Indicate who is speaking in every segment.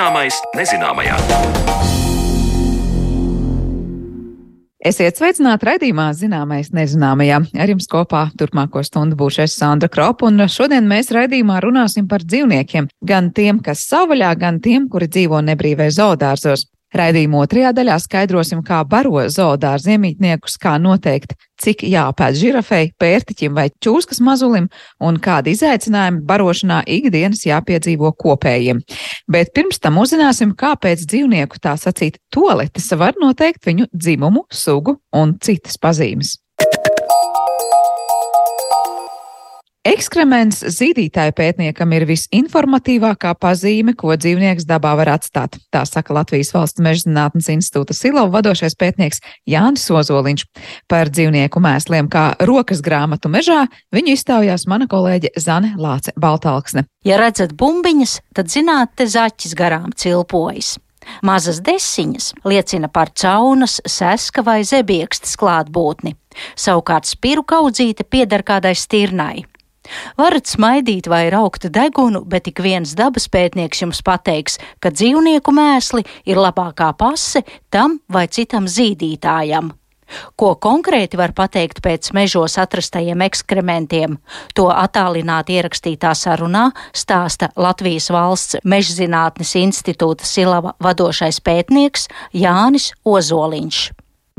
Speaker 1: Zināmais nezināmajā.
Speaker 2: Esiet sveicināti raidījumā Zināmais nezināmajā. Ar jums kopā turpmāko stundu būšu es Sandra Kropa, un šodien mēs raidījumā runāsim par dzīvniekiem. Gan tiem, kas savvaļā, gan tiem, kuri dzīvo nebrīvē zoodārzos. Raidījuma otrajā daļā skaidrosim, kā baro zoodārza iemītniekus, kā noteikt, cik jāpēd žirafei, pērtiķim vai čūskas mazulim un kādi izaicinājumi barošanā ikdienas jāpiedzīvo kopējiem. Bet pirms tam uzzināsim, kāpēc dzīvnieku tā sacīt toaletes var noteikt viņu dzimumu, sugu un citas pazīmes. Ekskrements zīdītāju pētniekam ir visinformatīvākā pazīme, ko dzīvnieks dabā var atstāt. Tā saka Latvijas valsts mežzinātnes institūta Silova vadošais pētnieks Jānis Ozoliņš. Par dzīvnieku mēsliem kā rokas grāmatu mežā viņu iztaujās mana kolēģe Zane Lāce Baltalksne.
Speaker 3: Ja redzat bumbiņas, tad zināt, te zaķis garām cilpojas. Mazas desiņas liecina par caunas, seska vai zebiekstes klātbūtni. Savukārt spiru kaudzīte pieder kādai stirnai. Varat smaidīt vai raukt degunu, bet ik viens dabas pētnieks jums pateiks, ka dzīvnieku mēsli ir labākā pase tam vai citam zīdītājam. Ko konkrēti var pateikt pēc mežos atrastajiem ekskrementiem, to attālināti ierakstītā sarunā stāsta Latvijas valsts mežzinātnes institūta Silava vadošais pētnieks Jānis Ozoliņš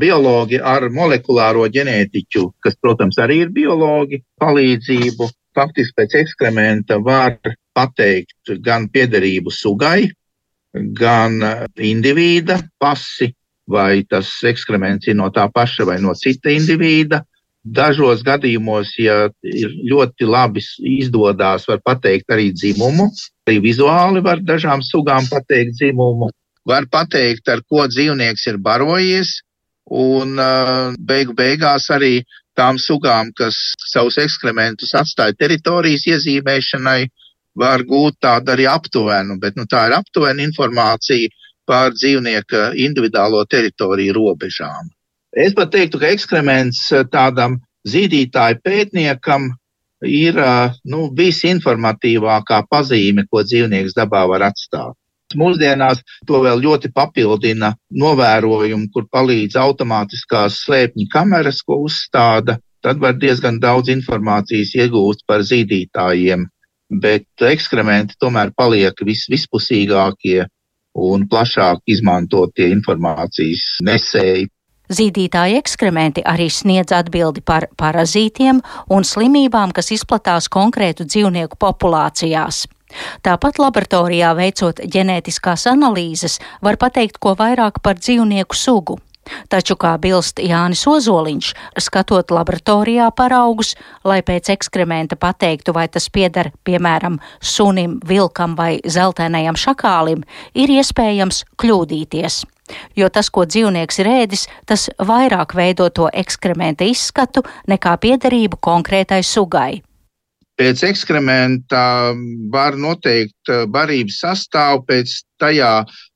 Speaker 4: biologi ar molekulāro ģenētiķu, kas, protams, arī ir biologi, palīdzību faktiski pēc ekskrementa var pateikt gan piederību sugai, gan eh, indivīda pasi, vai tas ekskrements ir no tā paša vai no cita indivīda. Dažos gadījumos, ja ļoti labi izdodas, var pateikt arī dzimumu. Arī vizuāli var dažām sugām pateikt dzimumu. Var pateikt, ar ko dzīvnieks ir barojies, un uh, beigu beigās arī tām sugām, kas savus ekskrementus atstāja teritorijas iezīmēšanai, var gūt tādu arī aptuvenu, bet nu, tā ir aptuvena informācija par dzīvnieka individuālo teritoriju robežām. Es pat teiktu, ka ekskrements tādam zīdītāju pētniekam ir nu, visinformatīvākā pazīme, ko dzīvnieks dabā var atstāt. Mūsdienās to vēl ļoti papildina novērojumi, kur palīdz automātiskās slēpņu kameras, ko uzstāda. Tad var diezgan daudz informācijas iegūt par zīdītājiem, bet ekskrementi tomēr paliek vis, vispusīgākie un plašāk izmantotie informācijas nesēji.
Speaker 3: Zīdītāji ekskrementi arī sniedz atbildi par parazītiem un slimībām, kas izplatās konkrētu dzīvnieku populācijās. Tāpat laboratorijā veicot ģenētiskās analīzes, var pateikt ko vairāk par dzīvnieku sugu. Taču, kā bilst Jānis Ozoliņš, skatot laboratorijā paraugus, lai pēc ekskrementa pateiktu, vai tas pieder, piemēram, sunim, vilkam vai zeltainajam šakālim, ir iespējams kļūdīties. Jo tas, ko dzīvnieks ir ēdis, tas vairāk veido to ekskrementa izskatu nekā piederību konkrētai sugai.
Speaker 4: Pēc ekskrementa var noteikt eh, barības sastāvu pēc tajā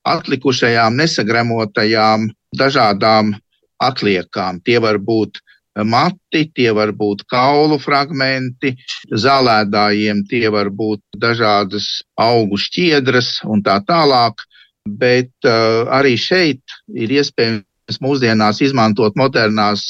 Speaker 4: atlikušajām nesagremotajām dažādām atliekām. Tie var būt mati, tie var būt kaulu fragmenti, zālēdājiem tie var būt dažādas augu šķiedras un tā tālāk. Bet uh, arī šeit ir iespējams mūsdienās izmantot modernās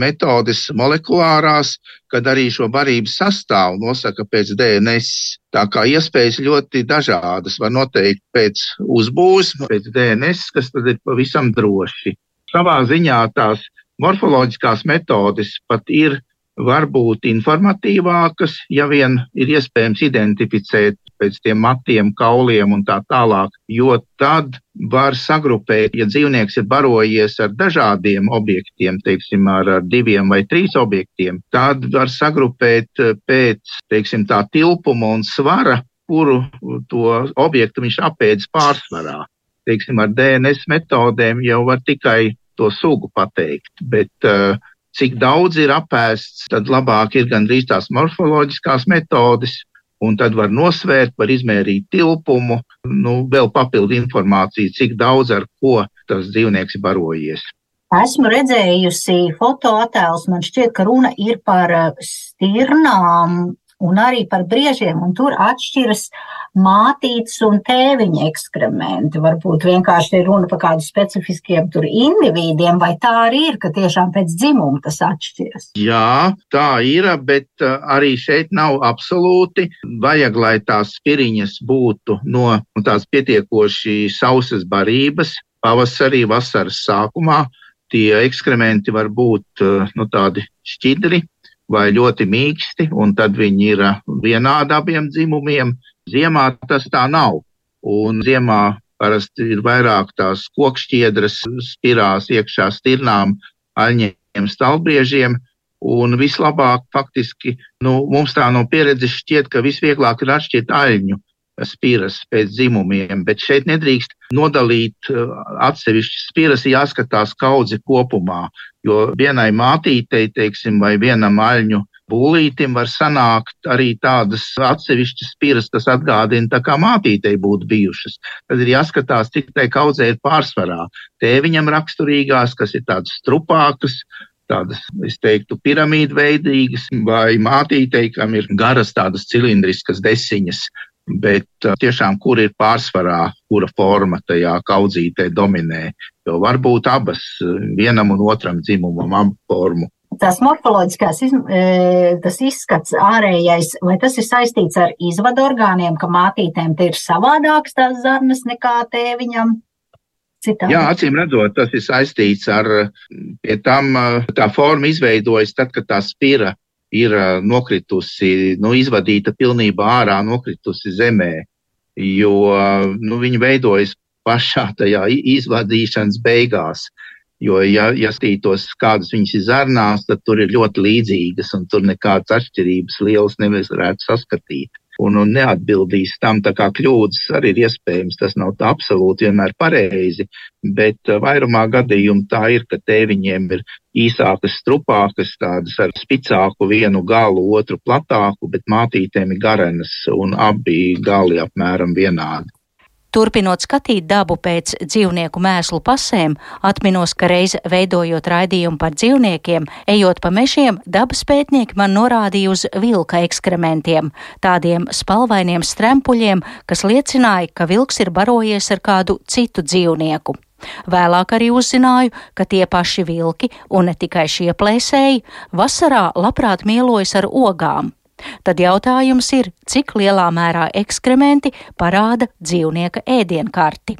Speaker 4: metodes molekulārās, kad arī šo barības sastāvu nosaka pēc DNS. Tā kā iespējas ļoti dažādas, var noteikt pēc uzbūves, pēc DNS, kas tad ir pavisam droši. Savā ziņā tās morfoloģiskās metodes pat ir varbūt informatīvākas, ja vien ir iespējams identificēt pēc tiem matiem, kauliem un tā tālāk, jo tad var sagrupēt, ja dzīvnieks ir barojies ar dažādiem objektiem, teiksim, ar, ar diviem vai trīs objektiem, tad var sagrupēt eh, pēc, teiksim, tā tilpuma un svara, kuru to objektu viņš apēdis pārsvarā. Teiksim, ar DNS metodēm jau var tikai to sugu pateikt, bet uh, cik daudz ir apēsts, tad labāk ir gandrīz tās morfoloģiskās metodes, un tad var nosvērt, var izmērīt tilpumu, nu, vēl papildu informāciju, cik daudz ar ko tas dzīvnieks ir barojies.
Speaker 5: Esmu redzējusi fotoattēlus, man šķiet, ka runa ir par eh, stirnām,
Speaker 1: un arī par briežiem, un tur atšķiras mātītes un tēviņa ekskrementi. Varbūt vienkārši ir runa par kādiem specifiskiem individiem, vai tā arī ir, ka tiešām pēc dzimuma tas atšķiras?
Speaker 4: Jā, tā ir, bet uh, arī šeit nav absolūti. Vajag, lai tās spiriņas būtu no tās pietiekoši sausas barības pavasarī, vasaras sākumā. Tie ekskrementi var būt uh, nu, tādi šķidri, vai ļoti mīksti, un tad viņi ir uh, vienādi abiem dzimumiem. Ziemā tas tā nav. Un ziemā parasti ir vairāk tās kokšķiedras, spirās iekšā stirnām, aļņiem, stalbriežiem. Un vislabāk faktiski nu, mums tā no pieredzes šķiet, ka visvieglāk ir atšķirt aļņu spiras pēc dzimumiem, bet šeit nedrīkst nodalīt uh, atsevišķas spiras, jāskatās kaudzi kopumā, jo vienai mātītei, teiksim, vai vienam aļņu būlītim var sanākt arī tādas atsevišķas spiras, kas atgādina tā kā mātītei būtu bijušas. Tad ir jāskatās, cik tai kaudzē ir pārsvarā. Tēviņam raksturīgās, kas ir tādas strupākas, tādas, es teiktu, piramīdveidīgas, vai mātītei, kam ir garas tādas cilindriskas desiņas, bet uh, tiešām kur ir pārsvarā, kura forma tajā kaudzītē dominē. Jo var būt abas, uh, vienam un otram dzimumam, abu formu.
Speaker 1: Tas morfoloģiskās iz, e, tas izskats ārējais, vai tas ir saistīts ar izvadu orgāniem, ka mātītēm ir savādākas tās zarnas nekā tēviņam? Citādi.
Speaker 4: Jā, acīm redzot, tas ir saistīts ar pie tam, uh, tā forma izveidojas tad, kad tā spira ir nokritusi, nu, izvadīta pilnībā ārā, nokritusi zemē, jo nu, viņi veidojas pašā tajā izvadīšanas beigās. Jo, ja, ja skatītos, kādas viņas ir zarnās, tad tur ir ļoti līdzīgas, un tur nekādas atšķirības lielas nevarētu saskatīt un, un neatbildīs tam. Tā kā kļūdas arī ir iespējams, tas nav absolūti vienmēr pareizi, bet uh, vairumā gadījumu tā ir, ka tēviņiem ir īsākas, strupākas, tādas ar spicāku vienu galu, otru platāku, bet mātītēm ir garenas un abi gali apmēram vienādi.
Speaker 3: Turpinot skatīt dabu pēc dzīvnieku mēslu pasēm, atminos, ka reiz veidojot raidījumu par dzīvniekiem, ejot pa mežiem, dabas pētnieki man norādīja uz vilka ekskrementiem, tādiem spalvainiem strempuļiem, kas liecināja, ka vilks ir barojies ar kādu citu dzīvnieku. Vēlāk arī uzzināju, ka tie paši vilki, un ne tikai šie plēsēji, vasarā labprāt mielojas ar ogām, Tad jautājums ir, cik lielā mērā ekskrementi parāda dzīvnieka ēdienkarti.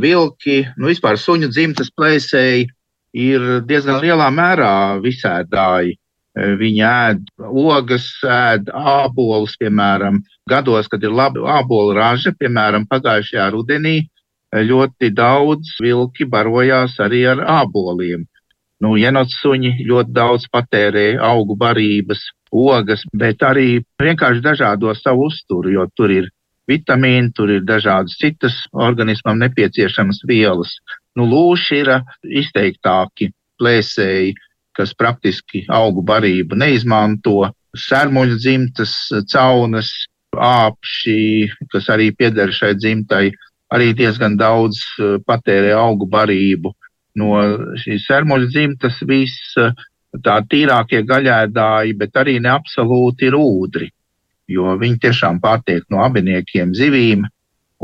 Speaker 4: Vilki, nu vispār suņu dzimtas plēsēji ir diezgan lielā mērā visēdāji. Viņi ēd ogas, ēd ābolus, piemēram, gados, kad ir laba ābolu raža, piemēram, pagājušajā rudenī ļoti daudz vilki barojās arī ar āboliem. Nu, jenotsuņi ļoti daudz patērēja augu barības, ogas, bet arī vienkārši dažādo savu uzturu, jo tur ir vitamīni, tur ir dažādas citas organismam nepieciešamas vielas. Nu, lūši ir izteiktāki plēsēji, kas praktiski augu barību neizmanto, sērmuļu dzimtas, caunas, āpši, kas arī pieder šai dzimtai, arī diezgan daudz patērē augu barību. No šīs sērmuļu dzimtas viss tā tīrākie gaļēdāji, bet arī ne absolūti ir ūdri, jo viņi tiešām pārtiek no abiniekiem zivīm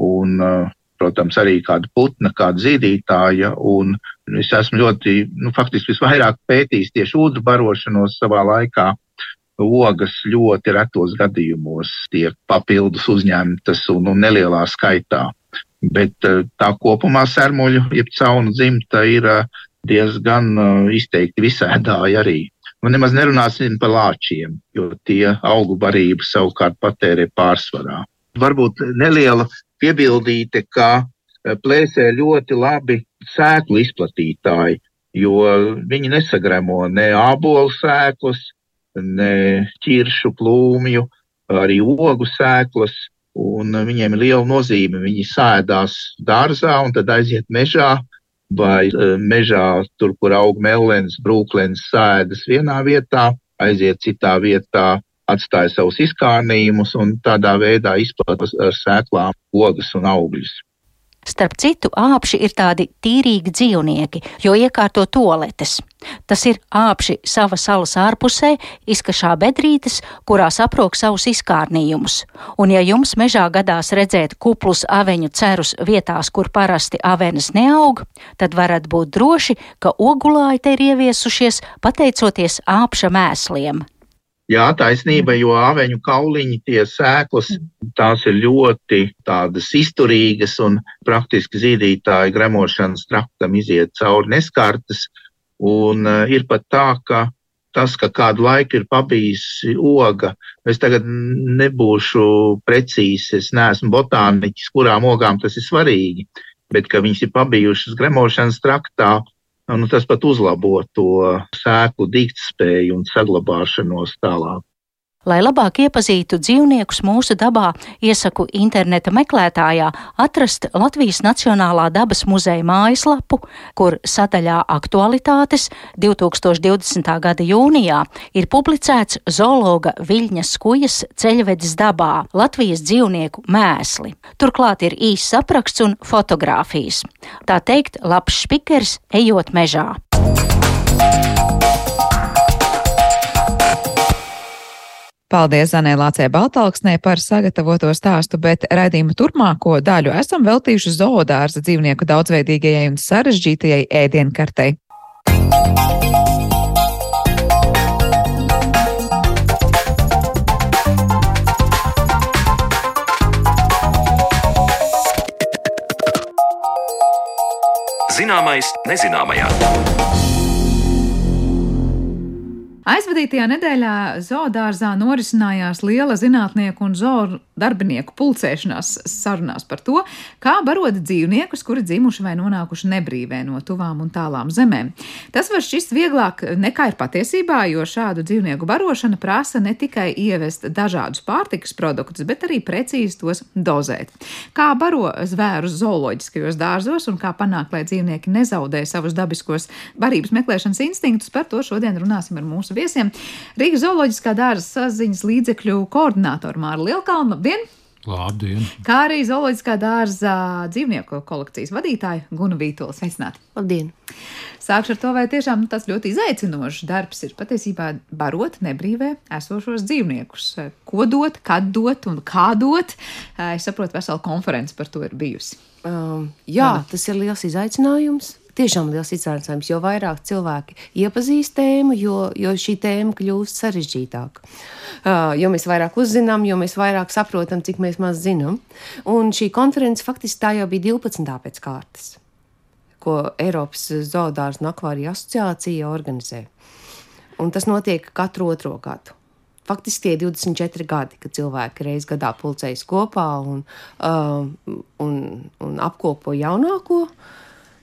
Speaker 4: un, uh, protams, arī kāda putna, kāda zīdītāja. Un es esmu ļoti, nu, faktiski visvairāk pētījis tieši ūdru barošanos savā laikā. Ogas ļoti retos gadījumos tiek papildus uzņemtas un, un nelielā skaitā. Bet uh, tā kopumā sērmuļu, jeb caunu dzimta ir uh, diezgan uh, izteikti visēdāji arī. Un nemaz nerunāsim par lāčiem, jo tie augu barību savukārt patērē pārsvarā. Varbūt neliela piebildīte, ka uh, plēsē ļoti labi sēklu izplatītāji, jo viņi nesagremo ne ābolu sēklas, ne ķiršu plūmju, arī ogu sēklas, un viņiem ir liela nozīme. Viņi sēdās dārzā un tad aiziet mežā vai e, mežā, tur, kur aug melens, brūklens, sēdes vienā vietā, aiziet citā vietā, atstāja savus izkārnījumus un tādā veidā izplatās ar sēklām ogas un augļus.
Speaker 3: Starp citu, āpši ir tādi tīrīgi dzīvnieki, jo iekārto toaletes. Tas ir āpši sava salas ārpusē, izkašā bedrītes, kurās aprok savus izkārnījumus. Un ja jums mežā gadās redzēt kuplus aveņu cerus vietās, kur parasti avenes neaug, tad varat būt droši, ka ogulāji te ir ieviesušies pateicoties āpša mēsliem.
Speaker 4: Jā, taisnība, jo āveņu kauliņi, tie sēklas, tās ir ļoti tādas izturīgas un praktiski zīdītāji gremošanas traktam iziet cauri neskartas. Un uh, ir pat tā, ka tas, ka kādu laiku ir pabijusi oga, es tagad nebūšu precīzi, es neesmu botāniķis, kurām ogām tas ir svarīgi, bet ka viņas ir pabijušas gremošanas traktā, nu, tas pat uzlabo to sēklu dīktspēju un saglabāšanos tālāk.
Speaker 3: Lai labāk iepazītu dzīvniekus mūsu dabā, iesaku interneta meklētājā atrast Latvijas Nacionālā dabas muzeja mājaslapu, kur sadaļā aktualitātes 2020. gada jūnijā ir publicēts zoologa Viļņas skujas ceļvedis dabā Latvijas dzīvnieku mēsli. Turklāt ir īsts apraksts un fotografijas. Tā teikt, labs špikers ejot mežā.
Speaker 2: Paldies Zanē Lācē Baltalksnē par sagatavoto stāstu, bet raidījumu turpmāko daļu esam veltījuši zoodārza dzīvnieku daudzveidīgajai un sarežģītajai ēdienkartei.
Speaker 5: Zināmais nezināmajā.
Speaker 2: Aizvadītajā nedēļā zoodārzā norisinājās liela zinātnieku un zoo darbinieku pulcēšanās sarunās par to, kā barot dzīvniekus, kuri dzimuši vai nonākuši nebrīvē no tuvām un tālām zemēm. Tas var šķist vieglāk nekā ir patiesībā, jo šādu dzīvnieku barošana prasa ne tikai ievest dažādus pārtikas produktus, bet arī precīzi tos dozēt. Kā baro zvērus zooloģiskajos dārzos un kā panākt, lai dzīvnieki nezaudē savus dabiskos barības meklēšanas instinktus, par to šodien runāsim ar mūsu viesiem. Rīgas zooloģiskā dārza saziņas līdzekļu koordinātoru Māru Lielkalnu. Labdien!
Speaker 6: Labdien!
Speaker 2: Kā arī zooloģiskā dārza dzīvnieku kolekcijas vadītāja Guna Vītola. Sveicināti!
Speaker 7: Labdien!
Speaker 2: Sākšu ar to, vai tiešām tas ļoti izaicinošs darbs ir patiesībā barot nebrīvē esošos dzīvniekus. Ko dot, kad dot un kā dot. Es saprotu, vesela konference par to ir bijusi.
Speaker 7: Um, jā, tas ir liels izaicinājums tiešām liels izaicinājums, jo vairāk cilvēki iepazīst tēmu, jo, jo šī tēma kļūst sarežģītāka. Uh, jo mēs vairāk uzzinām, jo mēs vairāk saprotam, cik mēs maz zinām. Un šī konference faktiski tā jau bija 12. pēc kārtas, ko Eiropas Zoodārs un Akvārija asociācija organizē. Un tas notiek katru otro gadu faktiski tie 24 gadi, kad cilvēki reizes gadā pulcējas kopā un, uh, un, un apkopo jaunāko.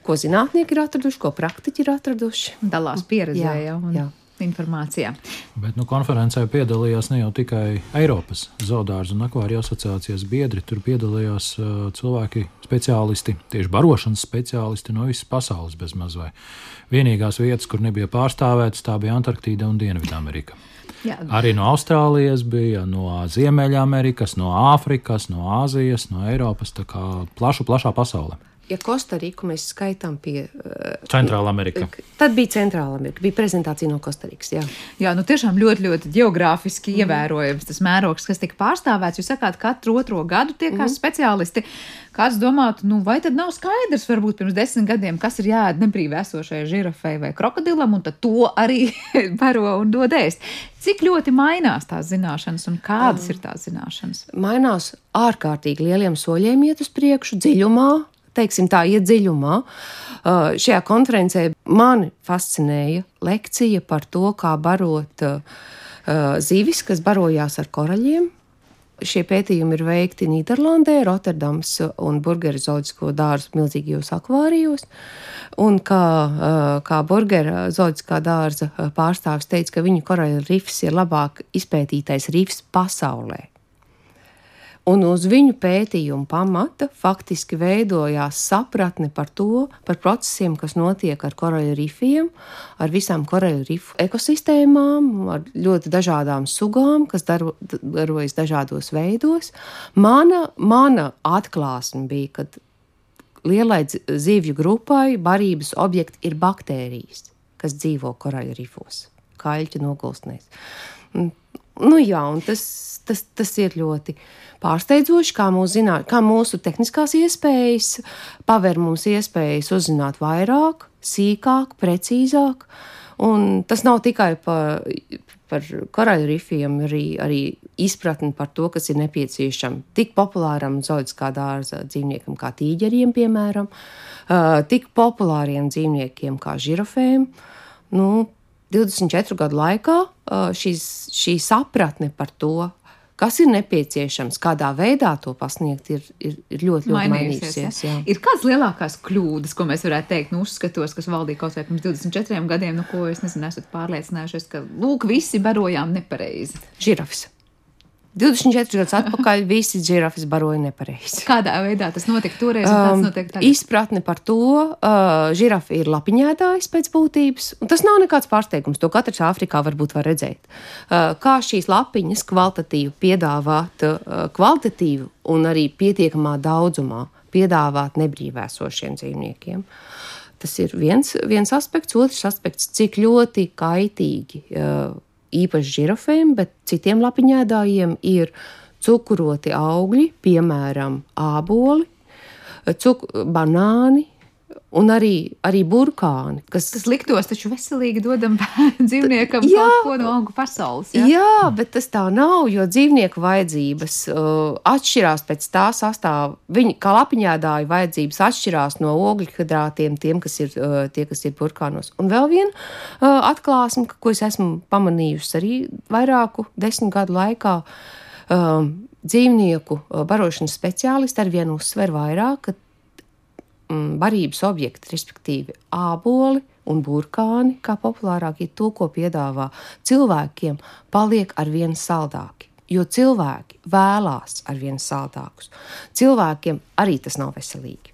Speaker 7: Ko zinātnieki ir atraduši, ko praktiķi ir atraduši.
Speaker 2: Dalās pieredzē jā, jau. Un... Jā informācijā.
Speaker 6: Bet nu, konferencē piedalījās ne jau tikai Eiropas zoodārza un akvārija asociācijas biedri, tur piedalījās uh, cilvēki, speciālisti, tieši barošanas speciālisti no visas pasaules bezmaz vai. Vienīgās vietas, kur nebija pārstāvētas, tā bija Antarktīda un Dienvidamerika. Jā. Arī no Austrālijas bija, no Ziemeļamerikas, no Āfrikas, no Āzijas, no Eiropas. Tā kā plaša, plašā pasaulē
Speaker 7: ja Kostariku mēs skaitām pie uh,
Speaker 6: Centrāla Amerika.
Speaker 7: Tad bija Centrāla Amerika, bija prezentācija no Kostarikas. Jā,
Speaker 2: jā nu tiešām ļoti, ļoti geogrāfiski mm. ievērojams tas mērogs, kas tika pārstāvēts. Jūs sakāt, katru otro gadu tie kā mm. speciālisti. Kāds domātu, nu vai tad nav skaidrs, varbūt pirms desmit gadiem, kas ir jāēd nebrīvi esošajai žirafei vai krokodilam, un tad to arī baro un dod ēst. Cik ļoti mainās tās zināšanas un kādas um, ir tās zināšanas?
Speaker 7: Mainās ārkārtīgi lieliem soļiem iet uz priekšu, dziļumā, teiksim, tā iedziļumā. Uh, šajā konferencē mani fascinēja lekcija par to, kā barot uh, zivis, kas barojās ar koraļiem. Šie pētījumi ir veikti Nīderlandē, Rotterdams un Burgeru zooloģisko dārzu milzīgajos akvārijos. Un kā, uh, kā Burgeru zooloģiskā dārza pārstāvis teica, ka viņu koraļu rifs ir labāk izpētītais rifs pasaulē. Un uz viņu pētījumu pamata faktiski veidojās sapratne par to, par procesiem, kas notiek ar koraļu rifiem, ar visām koraļu rifu ekosistēmām, ar ļoti dažādām sugām, kas daro, darojas dažādos veidos. Mana, mana atklāsme bija, kad lielai zivju grupai barības objekti ir baktērijas, kas dzīvo korāļu rifos, kaļķu nogulsnēs. Nu, jā, tas, tas, tas ir ļoti pārsteidzoši, kā mūsu, zinā, kā mūsu tehniskās iespējas paver mums iespējas uzzināt vairāk, sīkāk, precīzāk. Un tas nav tikai par, par korāļu rifiem, arī, arī izpratni par to, kas ir nepieciešams tik populāram zoologiskā dārza dzīvniekam kā tīģeriem, piemēram, tik populāriem dzīvniekiem kā žirafēm. Nu, 24 gadu laikā šīs, šī sapratne par to, kas ir nepieciešams, kādā veidā to pasniegt, ir, ir, ir ļoti, ļoti mainījusies. mainījusies ja?
Speaker 2: Ir kādas lielākās kļūdas, ko mēs varētu teikt, nu, uzskatos, kas valdīja kaut vai pirms 24 gadiem, nu, ko es nezinu, esat pārliecinājušies, ka, lūk, visi barojām nepareizi.
Speaker 7: Žirafs. 24 gadus atpakaļ visi žirafas baroja nepareizi.
Speaker 2: Kādā veidā tas notika toreiz? Um, notiek
Speaker 7: izpratne par to, uh, žirafa ir lapiņētājs pēc būtības, un tas nav nekāds pārsteigums. To katrs Āfrikā varbūt var redzēt. Uh, kā šīs lapiņas kvalitatīvi piedāvāt, uh, kvalitatīvi un arī pietiekamā daudzumā piedāvāt nebrīvēsošiem dzīvniekiem. Tas ir viens, viens aspekts, otrs aspekts, cik ļoti kaitīgi uh, īpaši žirafēm, bet citiem lapiņēdājiem ir cukuroti augļi, piemēram, āboli, cuk banāni, un arī, arī burkāni.
Speaker 2: Kas, kas liktos taču veselīgi dodam dzīvniekam jā, kaut ko no augu pasaules.
Speaker 7: Jā? jā, bet tas tā nav, jo dzīvnieku vajadzības uh, atšķirās pēc tā sastāvā. Viņi, kā lapiņādāju vajadzības atšķirās no ogļhidrātiem, tiem, kas ir, uh, tie, kas ir burkānos. Un vēl viena uh, atklāsme, ko es esmu pamanījusi arī vairāku desmit gadu laikā. Uh, dzīvnieku uh, barošanas speciālisti ar vienu uzsver vairāk, ka barības objekti, respektīvi āboli un burkāni, kā populārāk ir to, ko piedāvā cilvēkiem, paliek ar vien saldāki. Jo cilvēki vēlās ar vien saldākus. Cilvēkiem arī tas nav veselīgi.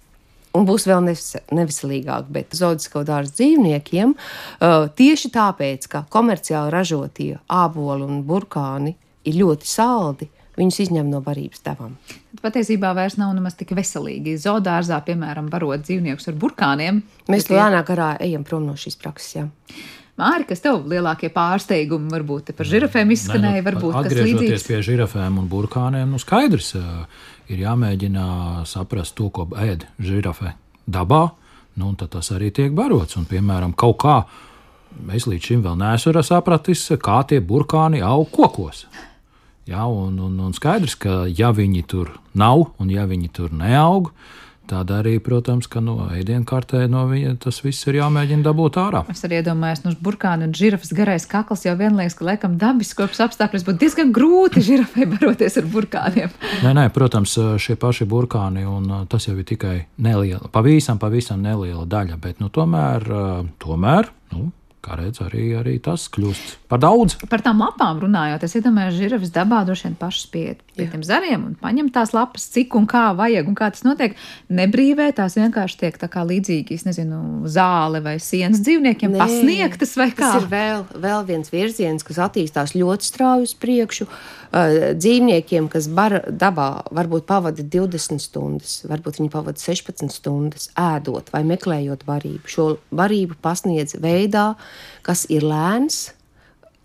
Speaker 7: Un būs vēl neveselīgāk, bet zoodisko dārza dzīvniekiem uh, tieši tāpēc, ka komerciāli ražotie āboli un burkāni ir ļoti saldi, viņus izņem no barības devām.
Speaker 2: Patiesībā vairs nav nemaz tik veselīgi. Zoodārzā, piemēram, barot dzīvniekus ar burkāniem.
Speaker 7: Mēs lēnā garā ejam prom no šīs prakses. Jā.
Speaker 2: Māri, kas tev lielākie pārsteigumi varbūt par žirafēm izskanēja? Ne, nu, varbūt,
Speaker 6: atgriežoties pie žirafēm un burkāniem, nu skaidrs ir jāmēģina saprast to, ko ēd žirafē dabā, nu, un tas arī tiek barots. Un, piemēram, kaut kā es līdz šim vēl neesmu sapratis, kā tie burkāni aug kokos. Ja, un, un, un skaidrs, ka ja viņi tur nav un ja viņi tur neaug, tad arī, protams, ka no ēdienkartē no viņa tas viss ir jāmēģina dabūt ārā.
Speaker 2: Es arī iedomājos, nu, burkāna un žirafas garais kakls jau vienlaikus, ka laikam dabiskos apstākļos būtu diezgan grūti žirafai baroties ar burkāniem.
Speaker 6: nē, nē, protams, šie paši burkāni, un tas jau ir tikai neliela, pavisam, pavisam neliela daļa, bet nu, tomēr, tomēr nu, kā redz, arī, arī tas kļūst par daudz.
Speaker 2: Par tām lapām runājot, es iedomājos, ka žirafs dabā droši vien pašas pie, pie tiem zariem un paņem tās lapas, cik un kā vajag un kā tas notiek. Nebrīvē tās vienkārši tiek tā kā līdzīgi, es nezinu, zāle vai sienas dzīvniekiem Nē, pasniegtas vai kā.
Speaker 7: Tas ir vēl, vēl viens virziens, kas attīstās ļoti strauji uz priekšu. Dzīvniekiem, kas bar, dabā varbūt pavada 20 stundas, varbūt viņi pavada 16 stundas ēdot vai meklējot barību. Šo barību pasniedz veidā, kas ir lēns,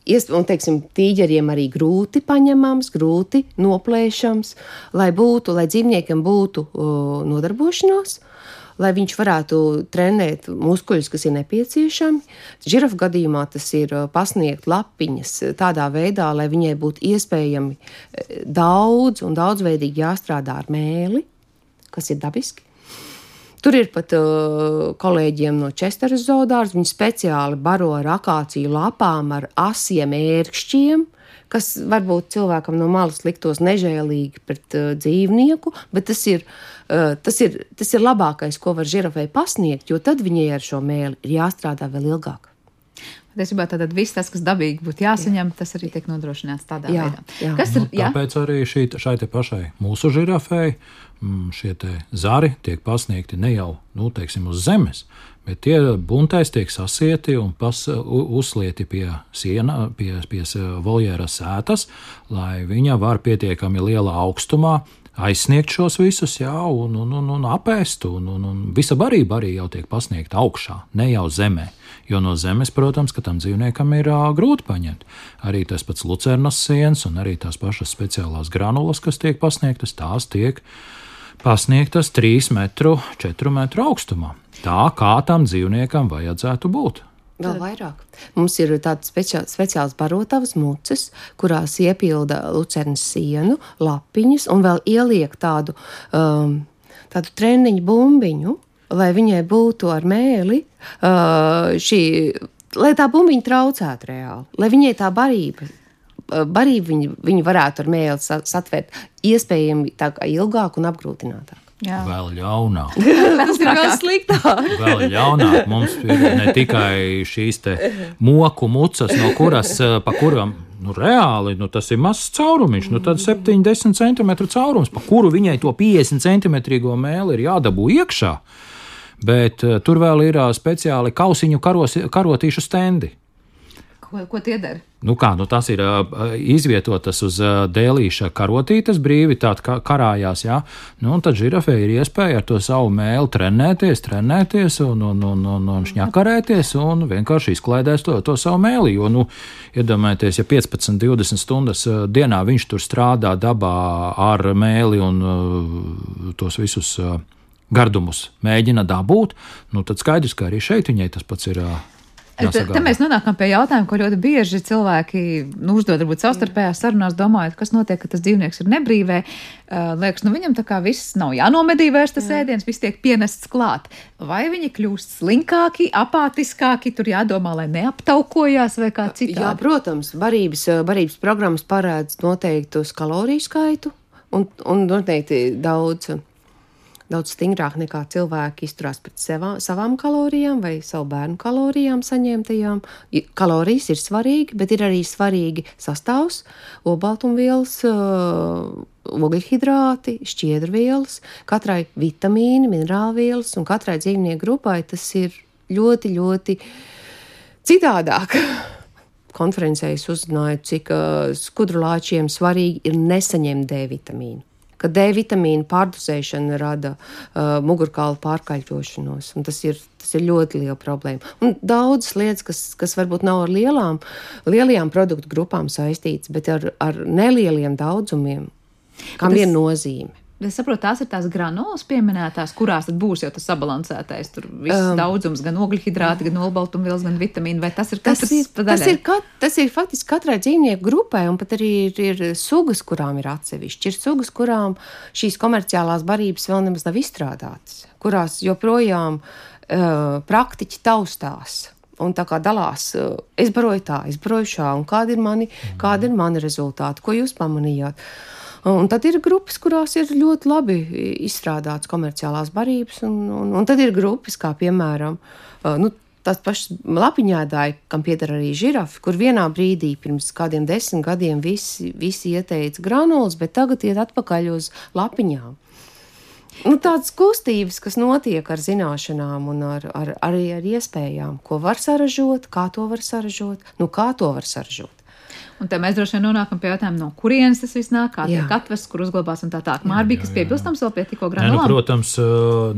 Speaker 7: un, teiksim, tīģeriem arī grūti paņemams, grūti noplēšams, lai būtu, lai dzīvniekam būtu uh, nodarbošanās. Lai viņš varētu trenēt muskuļus, kas ir nepieciešami. Žirafa gadījumā tas ir pasniegt lapiņas tādā veidā, lai viņai būtu iespējami daudz un daudzveidīgi jāstrādā ar mēli, kas ir dabiski. Tur ir pat uh, kolēģiem no Česteras zoodārs. Viņi speciāli baro ar akāciju lapām, ar asiem ērkšķiem, kas varbūt cilvēkam no malas liktos nežēlīgi pret uh, dzīvnieku, bet tas ir, uh, tas, ir, tas ir labākais, ko var žirafai pasniegt, jo tad viņai ar šo mēli ir jāstrādā vēl ilgāk.
Speaker 2: Patiesībā tad viss tas, kas dabīgi būtu jāsaņem, tas arī tiek nodrošināts tādā jā, veidā.
Speaker 6: Jā. Kas ir, nu, tāpēc jā? arī šī, šai pašai mūsu žirafei mm, šie zari tiek pasniegti ne jau nu, teiksim, uz zemes, bet tie buntais tiek sasieti un pas, uzlieti pie siena, pie, pie voljēra sētas, lai viņa var pietiekami lielā augstumā aizsniegt šos visus, jā, un, un, un, un apēst, un, un, un visa barība arī jau tiek pasniegta augšā, ne jau zemē. Jo no zemes, protams, ka tam dzīvniekam ir uh, grūti paņemt. Arī tas pats lucernas siens un arī tās pašas speciālās granulas, kas tiek pasniegtas, tās tiek pasniegtas 3 metru, 4 metru augstumā. Tā kā tam dzīvniekam vajadzētu būt.
Speaker 7: Vēl vairāk. Mums ir tādas speciālas barotavas muces, kurās iepilda lucernas sienu, lapiņas un vēl ieliek tādu, um, tādu treniņu bumbiņu, lai viņai būtu ar mēli uh, šī, lai tā bumbiņa traucētu reāli, lai viņai tā barība. Uh, barību viņi, viņi varētu ar mēli satvert iespējami tā kā ilgāk un apgrūtinātāk.
Speaker 6: Jā. Vēl ļaunāk.
Speaker 7: Tas ir vēl sliktāk.
Speaker 6: vēl ļaunāk. Mums ir ne tikai šīs moku mucas, no kuras, eh, pa kurām nu, reāli nu, tas ir mazs caurumiņš, nu, tad 70 cm caurums, pa kuru viņai to 50 cm mēli ir jādabū iekšā. Bet uh, tur vēl ir uh, speciāli kausiņu karos, karotīšu stendi.
Speaker 2: Ko, ko tie dara?
Speaker 6: Nu kā, nu tas ir uh, izvietotas uz uh, dēlīša karotītes brīvi, tāda kā karājās, jā. Nu, un tad žirafē ir iespēja ar to savu mēlu trenēties, trenēties un, un, un, un, un šņakarēties un vienkārši izklaidēs to, to savu mēli. Jo, nu, iedomājieties, ja 15, 20 stundas dienā viņš tur strādā dabā ar mēli un uh, tos visus. Uh, Gardumus mēģina dabūt, nu tad skaidrs, ka arī šeit viņai tas pats ir uh,
Speaker 2: Te mēs nonākam pie jautājuma, ko ļoti bieži cilvēki nu, uzdod, varbūt savstarpējās sarunās, domājot, kas notiek, ka tas dzīvnieks ir nebrīvē. Uh, liekas, nu viņam tā kā viss nav jānomedī vairs tas Jā. ēdiens, viss tiek pienests klāt. Vai viņi kļūst slinkāki, apātiskāki, tur jādomā, lai neaptaukojās vai kā citādi?
Speaker 7: Jā, protams, barības, barības programmas parādz noteiktus kaloriju skaitu un, un noteikti daudz daudz stingrāk nekā cilvēki izturās pret sevā, savām kalorijām vai savu bērnu kalorijām saņemtajām. Kalorijas ir svarīgi, bet ir arī svarīgi sastāvs, obaltumvielas, ogļhidrāti, šķiedrvielas, katrai vitamīni, minerālvielas un katrai dzīvnieku grupai tas ir ļoti, ļoti citādāk. Konferencē es uzzināju, cik uh, skudrulāčiem svarīgi ir nesaņemt D vitamīnu ka D vitamīna pārdozēšana rada uh, mugurkaula pārkaļķošanos. Tas ir, tas ir ļoti liela problēma. Un daudzas lietas, kas, kas varbūt nav ar lielām, lielajām produktu grupām saistītas, bet ar, ar nelieliem daudzumiem, kam tas... ir nozīme.
Speaker 2: Es saprotu, tās ir tās granulas pieminētās, kurās tad būs jau tas sabalansētais. Tur viss um, daudzums, gan ogļhidrāti, gan olbaltumvielas, gan vitamīni. Vai tas ir
Speaker 7: tas ir, tas ir, kat, tas ir faktiski katrai dzīvnieku grupai, un pat arī ir, ir sugas, kurām ir atsevišķi. Ir sugas, kurām šīs komerciālās barības vēl nemaz nav izstrādātas, kurās joprojām uh, praktiķi taustās. Un tā kā dalās, uh, es baroju tā, es baroju šā, un kādi ir mani, kādi ir mani rezultāti, ko jūs pamanījāt. Un tad ir grupas, kurās ir ļoti labi izstrādātas komerciālās barības, un, un, un tad ir grupas, kā piemēram, nu, tās pašas lapiņādāji, kam pieder arī žirafi, kur vienā brīdī pirms kādiem desmit gadiem visi, visi ieteica granulas, bet tagad iet atpakaļ uz lapiņām. Nu, tādas kustības, kas notiek ar zināšanām un ar, ar, arī ar iespējām, ko var saražot, kā to var saražot, nu kā to var saražot.
Speaker 2: Un tad mēs droši vien nonākam pie jautājuma, no kurienes tas viss nāk, kā tiek atvests, kur uzglabās un tā tālāk. Mārbija, kas piebilstams vēl pie tikko granulām?
Speaker 6: Nu, protams,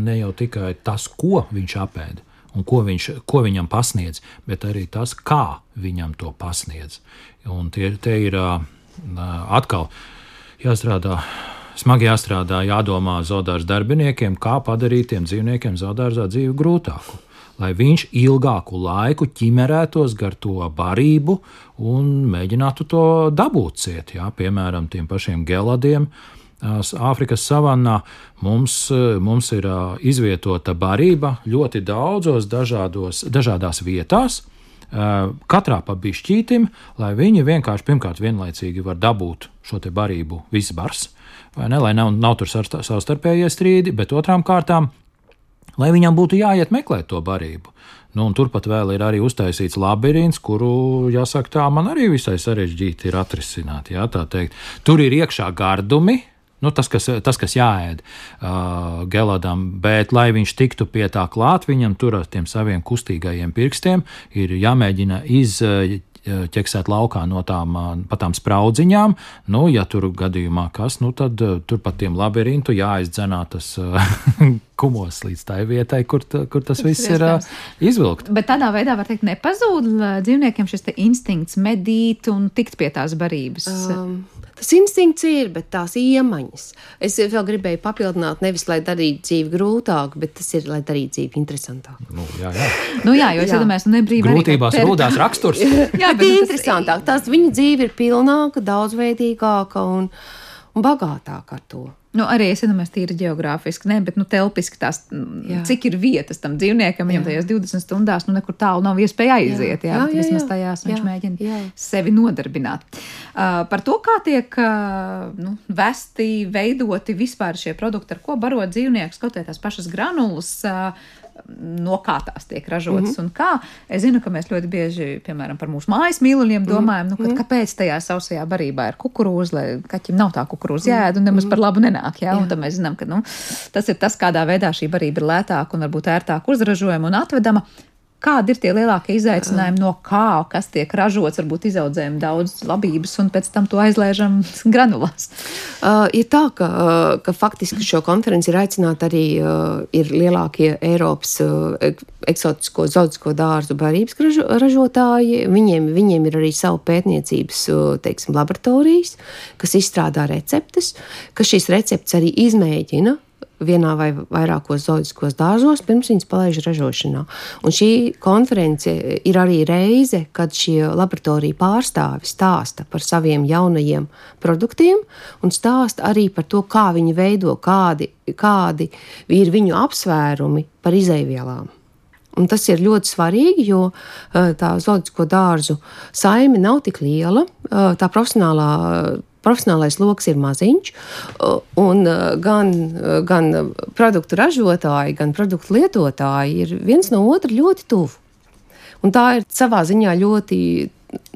Speaker 6: ne jau tikai tas, ko viņš apēda un ko, viņš, ko viņam pasniedz, bet arī tas, kā viņam to pasniedz. Un tie, tie ir atkal jāstrādā. Smagi jāstrādā, jādomā zoodārs darbiniekiem, kā padarīt tiem dzīvniekiem zoodārzā dzīvi grūtāku lai viņš ilgāku laiku ķimerētos gar to barību un mēģinātu to dabūt ciet. Jā, piemēram, tiem pašiem geladiem. Āfrikas savannā mums, mums ir izvietota barība ļoti daudzos dažādos, dažādās vietās, katrā pa bišķītim, lai viņi vienkārši pirmkārt vienlaicīgi var dabūt šo barību visbars, vai ne, lai nav, nav tur savstarpējie strīdi, bet otrām kārtām lai viņam būtu jāiet meklēt to barību. Nu, turpat vēl ir arī uztaisīts labirints, kuru, jāsaka, tā man arī visai sarežģīti ir atrisināt. Jā, Tur ir iekšā gardumi, nu, tas, kas, tas, kas jāēd uh, geladam, bet, lai viņš tiktu pie tā klāt, viņam tur ar tiem saviem kustīgajiem pirkstiem ir jāmēģina iz, ķeksēt laukā no tām, pa tām spraudziņām. Nu, ja tur gadījumā kas, nu, tad tur pa tiem labirintu jāizdzenā tas kumos līdz tai vietai, kur, kur tas, tas viss ir uh, izvilkt.
Speaker 2: Bet tādā veidā, var teikt, nepazūd dzīvniekiem šis instinkts medīt un tikt pie tās barības. Um,
Speaker 7: Tas instinkts ir, bet tās iemaņas. Es vēl gribēju papildināt, nevis lai darītu dzīvi grūtāku, bet tas ir, lai darītu dzīvi interesantāku.
Speaker 6: Nu, jā, jā.
Speaker 2: Nu, jā, jo es iedomājos, nu, nebrīvi.
Speaker 6: Grūtībās per... rūdās raksturs.
Speaker 7: jā, bet interesantāk. Tās viņa dzīve ir pilnāka, daudzveidīgāka un, un bagātāka ar to.
Speaker 2: Nu, arī es domāju, tīri geogrāfiski, ne, bet nu, telpiski tās, jā. cik ir vietas tam dzīvniekam, viņam tajās 20 stundās nu, nekur tālu nav iespēja aiziet. Jā, jā, jā, jā vismaz tajās jā, viņš mēģina jā. sevi nodarbināt. Uh, par to, kā tiek uh, nu, vesti, veidoti vispār šie produkti, ar ko barot dzīvniekus, kaut kā tās pašas granulas. Uh, no kā tās tiek ražotas mm -hmm. un kā. Es zinu, ka mēs ļoti bieži, piemēram, par mūsu mājas mīluļiem mhm. domājam, nu, kad, mm -hmm. kāpēc tajā sausajā barībā ir kukurūza, lai kaķim nav tā kukurūza jēda un nemaz par labu nenāk. Jā? Jā. Un tad mēs zinām, ka nu, tas ir tas, kādā veidā šī barība ir lētāka un varbūt ērtāk uzražojama un atvedama. Kādi ir tie lielākie izaicinājumi, no kā kas tiek ražots? Varbūt izaudzējam daudz labības, un pēc tam to aizlaižam granulās.
Speaker 7: Uh, ir tā, ka, uh, ka faktiski šo konferenci ir aicināti arī uh, ir lielākie Eiropas uh, eksotisko zoologisko dārzu barības ražo, ražotāji. Viņiem, viņiem ir arī savu pētniecības uh, teiksim, laboratorijas, kas izstrādā receptes, kas šīs receptes arī izmēģina vienā vai vairākos zoologiskos dārzos, pirms viņas palaiž ražošanā. Un šī konference ir arī reize, kad šie laboratoriju pārstāvi stāsta par saviem jaunajiem produktiem un stāsta arī par to, kā viņi veido, kādi, kādi ir viņu apsvērumi par izaivielām. Un tas ir ļoti svarīgi, jo eh, tā zooloģisko dārzu saime nav tik liela. Eh, tā profesionālā profesionālais lokus ir maziņš, un gan, gan produktu ražotāji, gan produktu lietotāji ir viens no otra ļoti tuvu. Un tā ir savā ziņā ļoti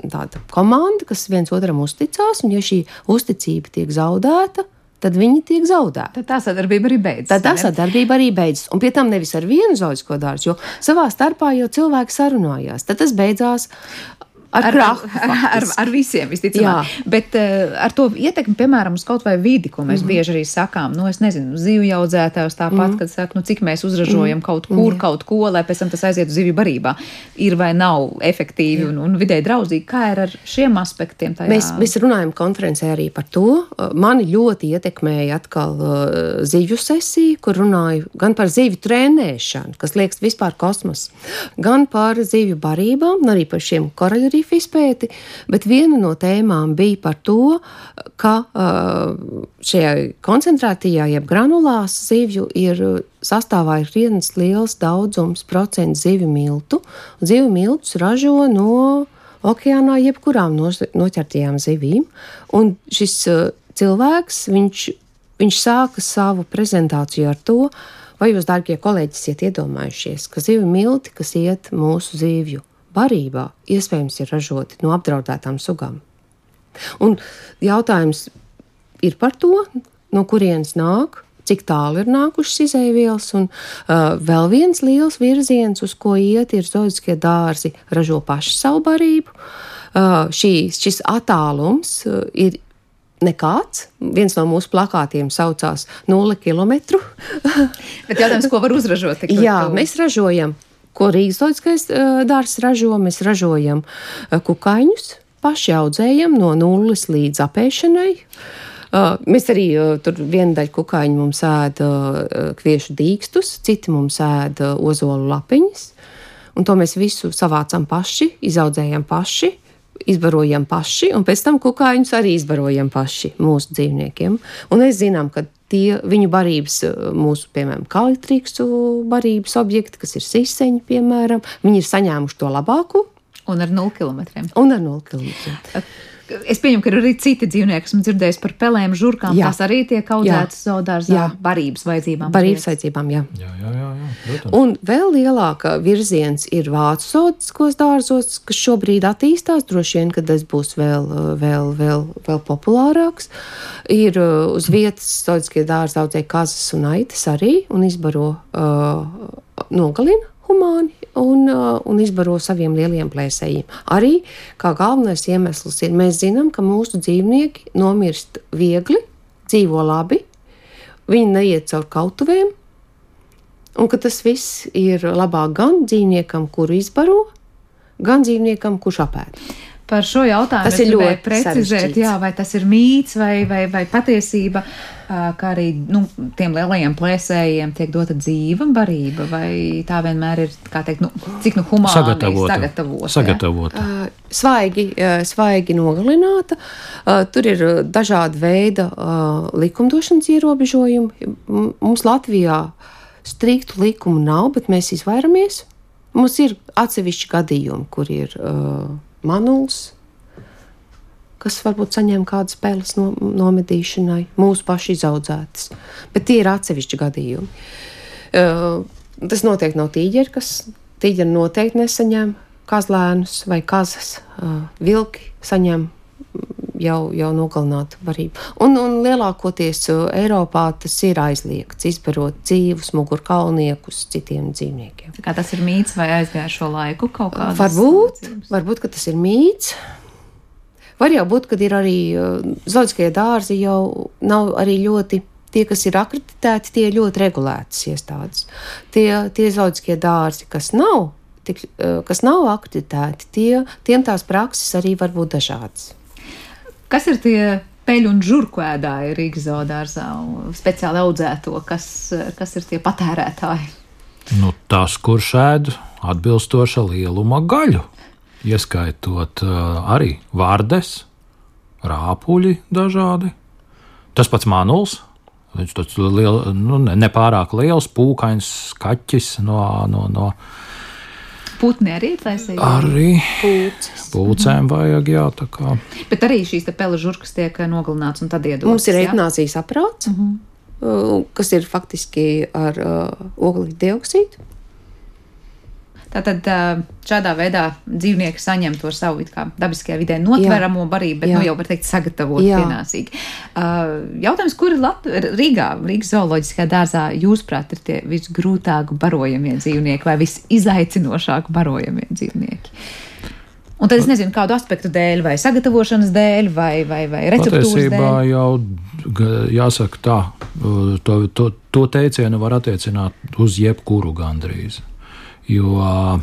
Speaker 7: tāda komanda, kas viens otram uzticās, un ja šī uzticība tiek zaudēta, tad viņi tiek zaudēti.
Speaker 2: Tad tā sadarbība arī beidzas.
Speaker 7: Tad tā sadarbība arī beidzas. Un pie tam nevis ar vienu zooloģisko dārzu, jo savā starpā jau cilvēki sarunājās. Tad tas beidzās
Speaker 2: ar, krahu, ar, ar, ar visiem, visticamāk. Bet uh, ar to ietekmi, piemēram, uz kaut vai vidi, ko mēs mm -hmm. bieži arī sakām, nu, es nezinu, zivju audzētājus tāpat, mm -hmm. kad saka, nu, cik mēs uzražojam mm -hmm. kaut kur, mm -hmm. kaut ko, lai pēc tam tas aiziet uz zivju barībā, ir vai nav efektīvi Jā. un, un vidē draudzīgi. Kā ir ar šiem aspektiem? Tajā?
Speaker 7: Mēs, mēs runājam konferencē arī par to. Mani ļoti ietekmēja atkal uh, zivju sesija, kur runāju gan par zivju trenēšanu, kas liekas vispār kosmos, gan par zivju barībām, arī par šiem koraļu tarifu izpēti, bet viena no tēmām bija par to, ka šajā koncentrētajā, jeb granulās zivju ir sastāvā ir viens liels daudzums procentu zivju miltu. Zivju miltus ražo no okeānā jebkurām noķertajām zivīm, un šis cilvēks, viņš, viņš sāka savu prezentāciju ar to, Vai jūs, darbie kolēģi, esat iedomājušies, ka zivju milti, kas iet mūsu zivju barībā iespējams ir ražoti no apdraudētām sugām. Un jautājums ir par to, no kurienes nāk, cik tālu ir nākušas izēvielas, un uh, vēl viens liels virziens, uz ko iet, ir zooloģiskie dārzi, ražo paši savu barību. Uh, šīs, šis attālums uh, ir nekāds. Viens no mūsu plakātiem saucās 0 km.
Speaker 2: Bet jautājums, ko var uzražot?
Speaker 7: Jā, mēs ražojam ko Rīgas Zoologiskais dārzs ražo. Mēs ražojam kukaiņus, paši audzējam no nulles līdz apēšanai. Uh, mēs arī uh, tur viena daļa kukaiņu mums ēda uh, kviešu dīkstus, citi mums ēda ozolu lapiņas. Un to mēs visu savācam paši, izaudzējam paši, izbarojam paši, un pēc tam kukaiņus arī izbarojam paši mūsu dzīvniekiem. Un mēs zinām, ka tie viņu barības, eh, mūsu, piemēram, kalitrīkstu barības objekti, kas ir siseņi, piemēram, viņi ir saņēmuši to labāko.
Speaker 2: Un ar 0 km.
Speaker 7: Un ar 0 km.
Speaker 2: Es pieņemu, ka ir arī citi dzīvnieki, esmu dzirdējis par pelēm, žurkām. Jā. Tās arī tiek audzētas zoodārzā barības vajadzībām.
Speaker 7: Barības vajadzībām, jā.
Speaker 6: Jā, jā, jā, jā protams.
Speaker 7: Un vēl lielāka virziens ir vācu zoodiskos dārzos, kas šobrīd attīstās. Droši vien, kad tas būs vēl, vēl, vēl, vēl populārāks. Ir uh, uz vietas zoodiskie dārzi audzē kazas un aitas arī un izbaro uh, nogalina humāni un, uh, un izbaro saviem lieliem plēsējiem. Arī kā galvenais iemesls ir, mēs zinām, ka mūsu dzīvnieki nomirst viegli, dzīvo labi, viņi neiet caur kautuvēm, un ka tas viss ir labāk gan dzīvniekam, kuru izbaro, gan dzīvniekam, kurš apēd.
Speaker 2: Par šo jautājumu
Speaker 7: Tas ir ļoti
Speaker 2: precizēt,
Speaker 7: sarežģīts.
Speaker 2: jā, vai tas ir mīts vai, vai, vai patiesība, kā arī nu, tiem lielajiem plēsējiem tiek dota dzīva barība, vai tā vienmēr ir, kā teikt, nu, cik nu humāni
Speaker 6: Sagatavota.
Speaker 2: sagatavota.
Speaker 6: Sagatavota.
Speaker 7: Uh, Svaigi, uh, svaigi nogalināta. Uh, Tur ir dažādi veidi uh, likumdošanas ierobežojumi. Mums Latvijā striktu likumu nav, bet mēs izvairamies. Mums ir atsevišķi gadījumi, kur ir uh, manuls, kas varbūt saņem kādas spēles no, nomedīšanai, mūsu pašu izaudzētas. Bet tie ir atsevišķi gadījumi. Uh, tas noteikti nav tīģeri, kas tīģeri noteikti nesaņem kazlēnus vai kazas. Uh, vilki saņem jau, jau nogalinātu barību. Un, un lielākoties uh, Eiropā tas ir aizliegts izbarot dzīvus mugurkauniekus citiem dzīvniekiem.
Speaker 2: Kā tas ir mīts vai aizgājušo laiku kaut kādā
Speaker 7: Varbūt, varbūt ka tas ir mīts. Var jau būt, ka ir arī uh, zooloģiskie dārzi, jau nav arī ļoti. Tie, kas ir akreditēti, tie ir ļoti regulētas iestādes. Tie, tie zooloģiskie dārzi, kas nav, tik, uh, kas nav akreditēti, tie, tiem tās prakses arī var būt dažādas.
Speaker 2: Kas ir tie peļu un žurku ēdāji Rīgas zoodārzā, speciāli audzēto, kas, kas ir tie patērētāji?
Speaker 6: Nu, tas, kurš ēd atbilstoša lieluma gaļu, ieskaitot uh, arī vārdes, rāpuļi dažādi. Tas pats manuls. Viņš tāds liel, nu, ne- nepārāk liels, pūkains kaķis no, no, no
Speaker 2: Putni arī ir taisīgi.
Speaker 6: arī
Speaker 7: Pūcis.
Speaker 6: pūcēm vajag, jā, tā kā.
Speaker 2: Bet arī šīs te peļu žurkas tiek nogalināts un tad iedodas.
Speaker 7: Mums ir
Speaker 2: jā?
Speaker 7: eitanāzijas aprāts, uh -huh. kas ir faktiski ar uh, oglekļa dioksīdu.
Speaker 2: Tātad šādā veidā dzīvnieki saņem to savu kā dabiskajā vidē notveramo barību, bet
Speaker 7: Jā.
Speaker 2: nu, jau var teikt sagatavot
Speaker 7: Jā.
Speaker 2: pienācīgi. Jautājums, kur Lat Rīgā, Rīgas zooloģiskajā dārzā, jūsuprāt, ir tie visgrūtāk barojamie dzīvnieki vai visizaicinošāk barojamie dzīvnieki? Un tad es nezinu, kādu aspektu dēļ, vai sagatavošanas dēļ, vai, vai, vai receptūras
Speaker 6: Patiesībā
Speaker 2: dēļ.
Speaker 6: jau jāsaka tā, to, to, to teicienu var attiecināt uz jebkuru gandrīz. Jo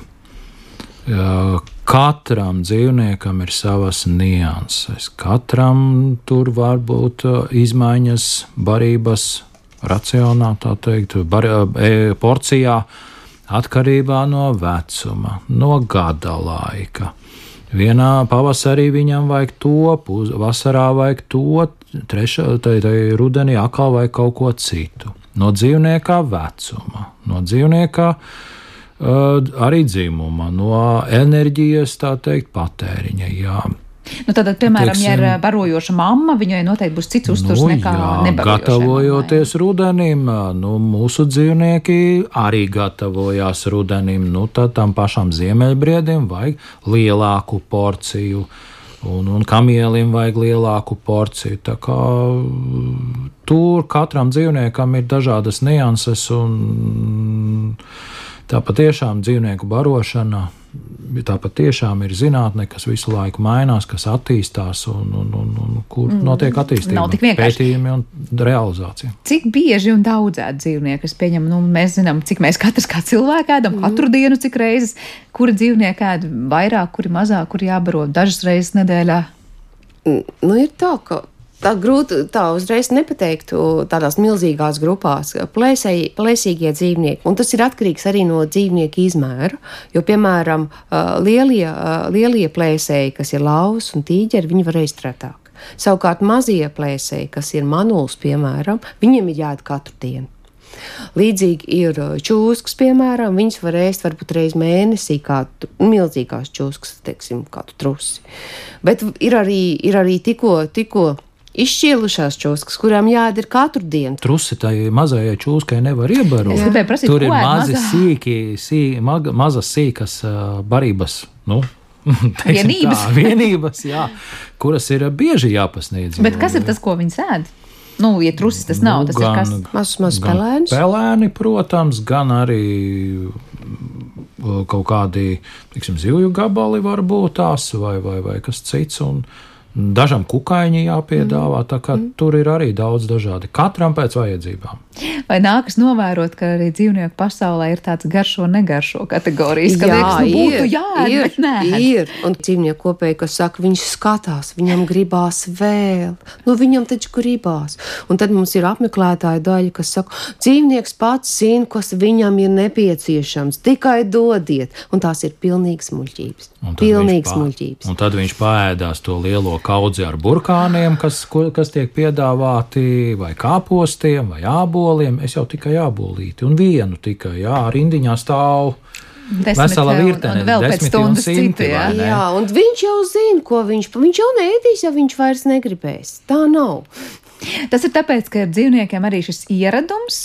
Speaker 6: katram dzīvniekam ir savas nianses. Katram tur var būt uh, izmaiņas barības racionā, tā teikt, bar, e, porcijā atkarībā no vecuma, no gada laika. Vienā pavasarī viņam vajag to, puz- vasarā vajag to, trešā, tai, tai rudenī atkal vajag kaut ko citu. No dzīvnieka vecuma, no dzīvnieka uh, arī dzimuma, no enerģijas, tā teikt, patēriņa. Jā.
Speaker 2: Nu, tad, piemēram, ja ir
Speaker 6: Teiksim-
Speaker 2: barojoša mamma, viņai noteikti būs cits uzturs
Speaker 6: Nu,
Speaker 2: nekā
Speaker 6: jā,
Speaker 2: nebarojošai
Speaker 6: gatavojoties rudenim, nu, mūsu dzīvnieki arī gatavojās rudenim. Nu, tad tam pašam ziemeļbriedim vajag lielāku porciju. Un, un kamielim vajag lielāku porciju. Tā kā tur katram dzīvniekam ir dažādas nianses, un tā patiešām dzīvnieku barošana. Tā patiešām ir zinātne, kas visu laiku mainās, kas attīstās un, un, un, un kur mm, notiek attīstība.
Speaker 2: nav tik vienkārši.
Speaker 6: Pētījumi un realizācija.
Speaker 2: Cik bieži un daudz ēd dzīvnieku? Es pieņemu, nu, mēs zinām, cik mēs katrs kā cilvēki ēdam, mm. katru dienu, cik reizes, kuri dzīvnieki ēd vairāk, kuri mazāk, kuri jābaro dažas reizes nedēļā.
Speaker 7: Nu, ir tā, ka tā grūti tā uzreiz nepateiktu tādās milzīgās grupās, plēsēji, plēsīgie dzīvnieki. Un tas ir atkarīgs arī no dzīvnieku izmēra. Jo, piemēram, lielie, lielie plēsēji, kas ir lauvas un tīģeri, viņi var ēst retāk. Savukārt mazie plēsēji, kas ir manuls, piemēram, viņiem ir jāēd katru dienu. Līdzīgi ir čūskas, piemēram, viņas var ēst varbūt reizi mēnesī, kā tu- milzīgās čūskas, teiksim, kādu trusi. Bet ir arī, ir arī tikko, tikko izšķīlušās čūskas, kurām jāēd ir katru dienu.
Speaker 6: Trusi tai mazajai čūskai nevar iebarot.
Speaker 2: Es gribēju prasīt,
Speaker 6: Tur ir mazi
Speaker 2: mazā?
Speaker 6: sīki, sī, mag, mazas sīkas uh, barības. Nu,
Speaker 2: Vienības.
Speaker 6: Tā, vienības jā, kuras ir uh, bieži jāpasniedz.
Speaker 2: Bet kas ir tas, ko viņi sēd? Nu, ja trusis tas nav, tas ir kas.
Speaker 7: Mazus
Speaker 6: gan
Speaker 7: pelēnus.
Speaker 6: Pelēni, protams, gan arī kaut kādi tiksim, zivju gabali, varbūt tās vai, vai, vai kas cits. Un, Dažam kukaiņi jāpiedāvā, tā kā mm. tur ir arī daudz dažādi. Katram pēc vajadzībām.
Speaker 2: Vai nākas novērot, ka arī dzīvnieku pasaulē ir tāds garšo, negaršo kategorijas, ka jā, liekas, nu, būtu jāēd,
Speaker 7: ir,
Speaker 2: bet nē.
Speaker 7: Ir, un dzīvnieku kopēji, kas saka, viņš skatās, viņam gribās vēl, nu viņam taču gribās. Un tad mums ir apmeklētāja daļa, kas saka, dzīvnieks pats zina, kas viņam ir nepieciešams, tikai dodiet. Un tās ir pilnīgas muļķības. Pilnīgas muļķības.
Speaker 6: Un tad viņš pāēdās to lielo kaudzi ar burkāniem, kas, kas tiek piedāvāti vai kāpostiem vai āboliem. Es jau tikai ābolīti un vienu tikai, jā, rindiņā stāv.
Speaker 2: Desmit,
Speaker 6: Vesela virkne,
Speaker 2: vēl pēc stundas citu, jā.
Speaker 7: jā, un viņš jau zina, ko viņš, viņš jau neēdīs, ja viņš vairs negribēs. Tā nav.
Speaker 2: Tas ir tāpēc, ka dzīvniekiem arī šis ieradums,